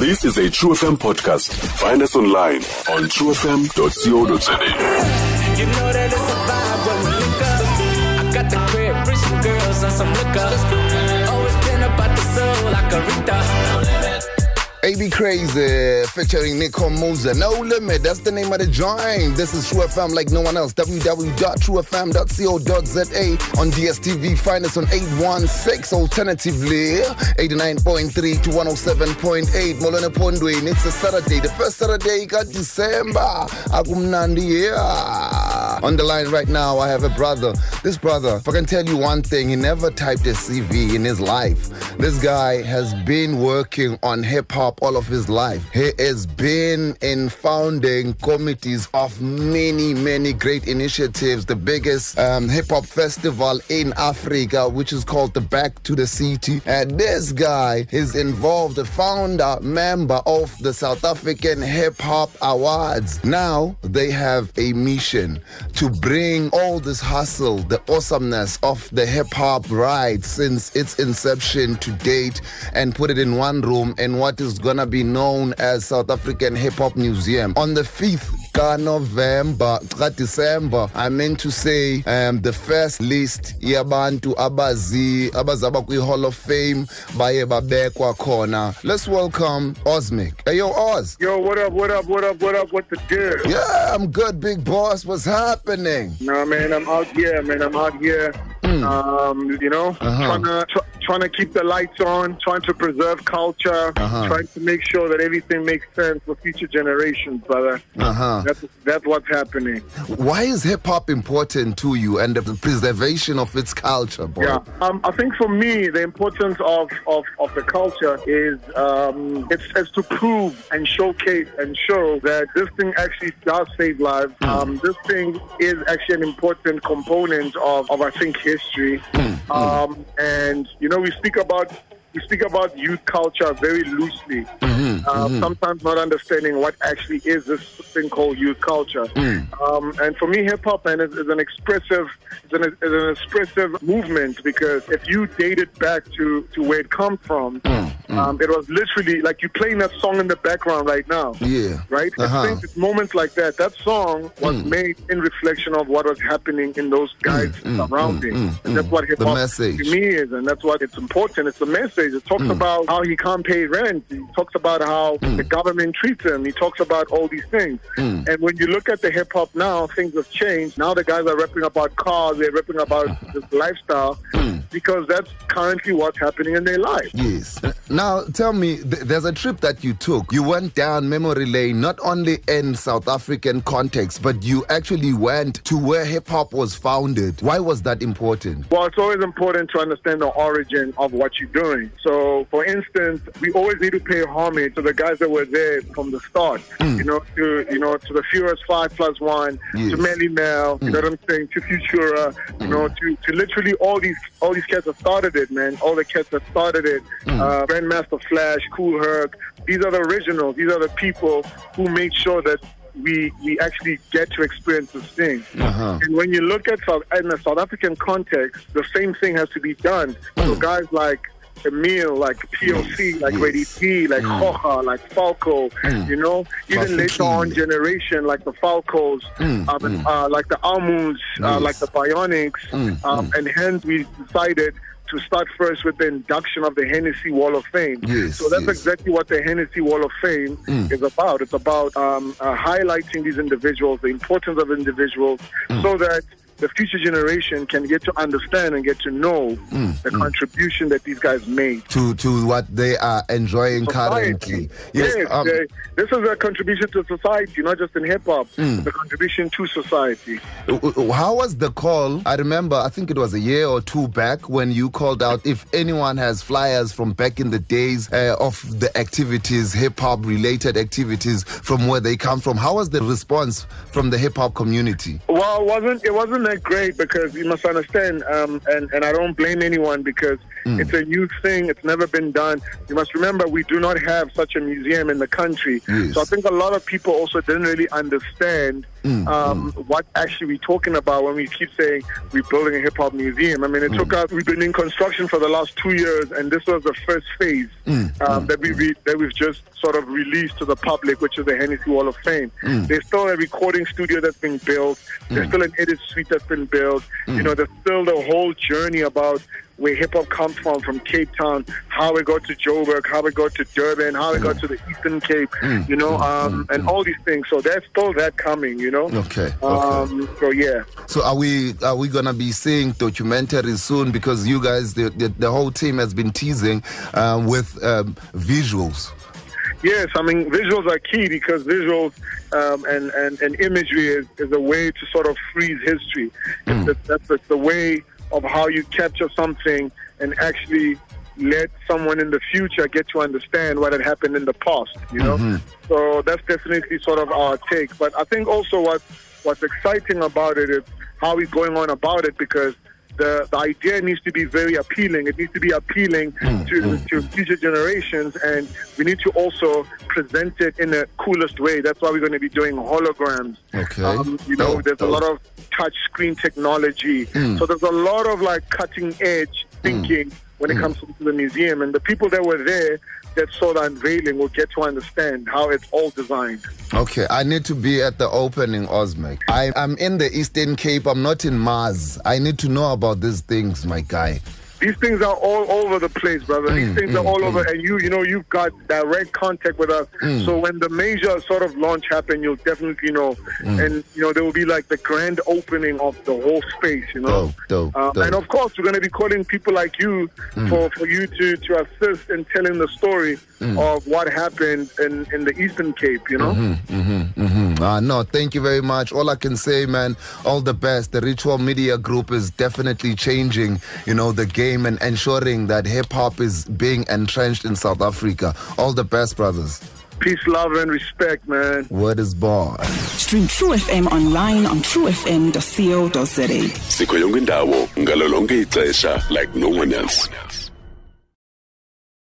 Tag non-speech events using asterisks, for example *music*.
This is a True FM podcast. Find us online on truefm.co.za. You know that it's a vibe when we link up. I got the crib, girls and some liquor. Always been about the soul like a Rita. AB Crazy featuring Nico Moser. No limit, that's the name of the joint. This is True FM like no one else. www.truefm.co.za on DSTV. Find us on 816 alternatively 89.3 to 107.8. Molone Pondwin. It's a Saturday, the first Saturday got December. Agumnandi yeah. On the line right now, I have a brother. This brother, if I can tell you one thing, he never typed a CV in his life. This guy has been working on hip hop all of his life. He has been in founding committees of many, many great initiatives. The biggest um, hip hop festival in Africa, which is called the Back to the City. And this guy is involved, a founder, member of the South African Hip Hop Awards. Now they have a mission to bring all this hustle, the awesomeness of the hip hop ride since its inception to date, and put it in one room in what is gonna be known as South African Hip Hop Museum. On the 5th ka November, ka December, I meant to say um, the first list yabantu abazi abazaba kwi Hall of Fame baye babekwa khona. Let's welcome Osmic. Hey yo Oz. Yo, what up, what up, what up, what up, what the deal? Yeah, I'm good, big boss. What's happening? Nah, man, I'm out here, man, I'm out here. Um, you know, Uh-huh. trying to tr- trying to keep the lights on, trying to preserve culture, Uh-huh. trying to make sure that everything makes sense for future generations, brother. Uh-huh. That's that's what's happening. Why is hip hop important to you and the preservation of its culture, boy? Yeah, um, I think for me the importance of, of, of the culture is um, it's, it's to prove and showcase and show that this thing actually does save lives. Um, this thing is actually an important component of, of I think history. Um, and you know we speak about we speak about youth culture very loosely, mm-hmm, uh, mm-hmm. sometimes not understanding what actually is this thing called youth culture. Mm. Um, and for me, hip hop man is, is an expressive, is an, is an expressive movement because if you date it back to, to where it comes from, mm, mm. um, it was literally like you playing that song in the background right now. Yeah. Right? Uh-huh. I think it's moments like that. That song was made in reflection of what was happening in those guys' surroundings. and that's what hip hop message. to me is, and that's what it's important. It's a message. It talks mm. about how he can't pay rent. He talks about how mm. the government treats him. He talks about all these things. Mm. And when you look at the hip hop now, things have changed. Now the guys are rapping about cars. They're rapping about *laughs* this lifestyle because that's currently what's happening in their life. Yes. Now, tell me, th- there's a trip that you took. You went down memory lane, not only in South African context, but you actually went to where hip hop was founded. Why was that important? Well, it's always important to understand the origin of what you're doing. So, for instance, we always need to pay homage to the guys that were there from the start. Hmm. You know, to you know, to the Furious Five Plus One, Yes. to Melle Mel. You hmm. know what I'm saying? To Futura. You hmm. know, to, to literally all these all these cats that started it, man. All the cats that started it. Uh, Grandmaster Flash, Kool Herc. These are the originals. These are the people who made sure that we we actually get to experience this thing. Uh-huh. And when you look at South in a South African context, the same thing has to be done. So guys like Emile, like POC, like Yes. Ready D, like Hoja, like Falco, you know, even later on generation like the Falcos, um, Uh, like the Almunds, uh, like the Bionics, um, and hence we decided to start first with the induction of the Hennessy Wall of Fame. Yes, so that's yes. exactly what the Hennessy Wall of Fame is about. It's about um, uh, highlighting these individuals, the importance of individuals, so that the future generation can get to understand and get to know the contribution that these guys made. To to what they are enjoying currently. Yes, um, they- this is a contribution to society, not just in hip hop. It's a contribution to society. How was the call? I remember, I think it was a year or two back when you called out if anyone has flyers from back in the days uh, of the activities, hip hop related activities from where they come from. How was the response from the hip hop community? Well, it wasn't it wasn't that great because you must understand, um, and and I don't blame anyone because it's a youth thing. It's never been done. You must remember we do not have such a museum in the country. Yes. So I think a lot of people also didn't really understand Mm, um, mm. what actually we're talking about when we keep saying we're building a hip hop museum. I mean, it mm. took us. We've been in construction for the last two years, and this was the first phase um, that we re- that we've just sort of released to the public, which is the Hennessy Wall of Fame. There's still a recording studio that's been built. There's still an edit suite that's been built. You know, there's still the whole journey about where hip hop comes from, from Cape Town, how it got to Joburg, how it got to Durban, how it got to the Eastern Cape, you know, um, and all these things. So there's still that coming, you know. Okay, okay. Um, so yeah. So are we are we gonna be seeing documentaries soon? Because you guys, the the, the whole team has been teasing um, with um, visuals. Yes, I mean visuals are key because visuals um, and, and, and imagery is, is a way to sort of freeze history. It's the, that's the way of how you capture something and actually let someone in the future get to understand what had happened in the past. You know, mm-hmm. so that's definitely sort of our take. But I think also what what's exciting about it is how we're going on about it because the, the idea needs to be very appealing. It needs to be appealing hmm, to, hmm. to future generations, and we need to also present it in the coolest way. That's why we're going to be doing holograms. Okay. Um, you know, Dope, there's a oh. lot of touch screen technology. Hmm. So there's a lot of like cutting edge thinking when it comes to the museum, and the people that were there that saw the unveiling will get to understand how it's all designed. Okay, I need to be at the opening, Osmic. I'm in the Eastern Cape. I'm not in Mars. I need to know about these things, my guy. These things are all over the place, brother. These mm, things are mm, all over, mm. and you, you know, you've got direct contact with us. So when the major sort of launch happen, you'll definitely know, and you know there will be like the grand opening of the whole space, you know. Dope, dope, Um, dope. And of course, we're going to be calling people like you for, for you to, to assist in telling the story of what happened in, in the Eastern Cape, you know. Mm, uh, no, thank you very much. All I can say, man, all the best. The Ritual Media Group is definitely changing, you know, the game and ensuring that hip hop is being entrenched in South Africa. All the best, brothers. Peace, love, and respect, man. Word is born. Stream True FM online on truefm.co.za. sikho yonke indawo ngalo lonke ixesha like no one else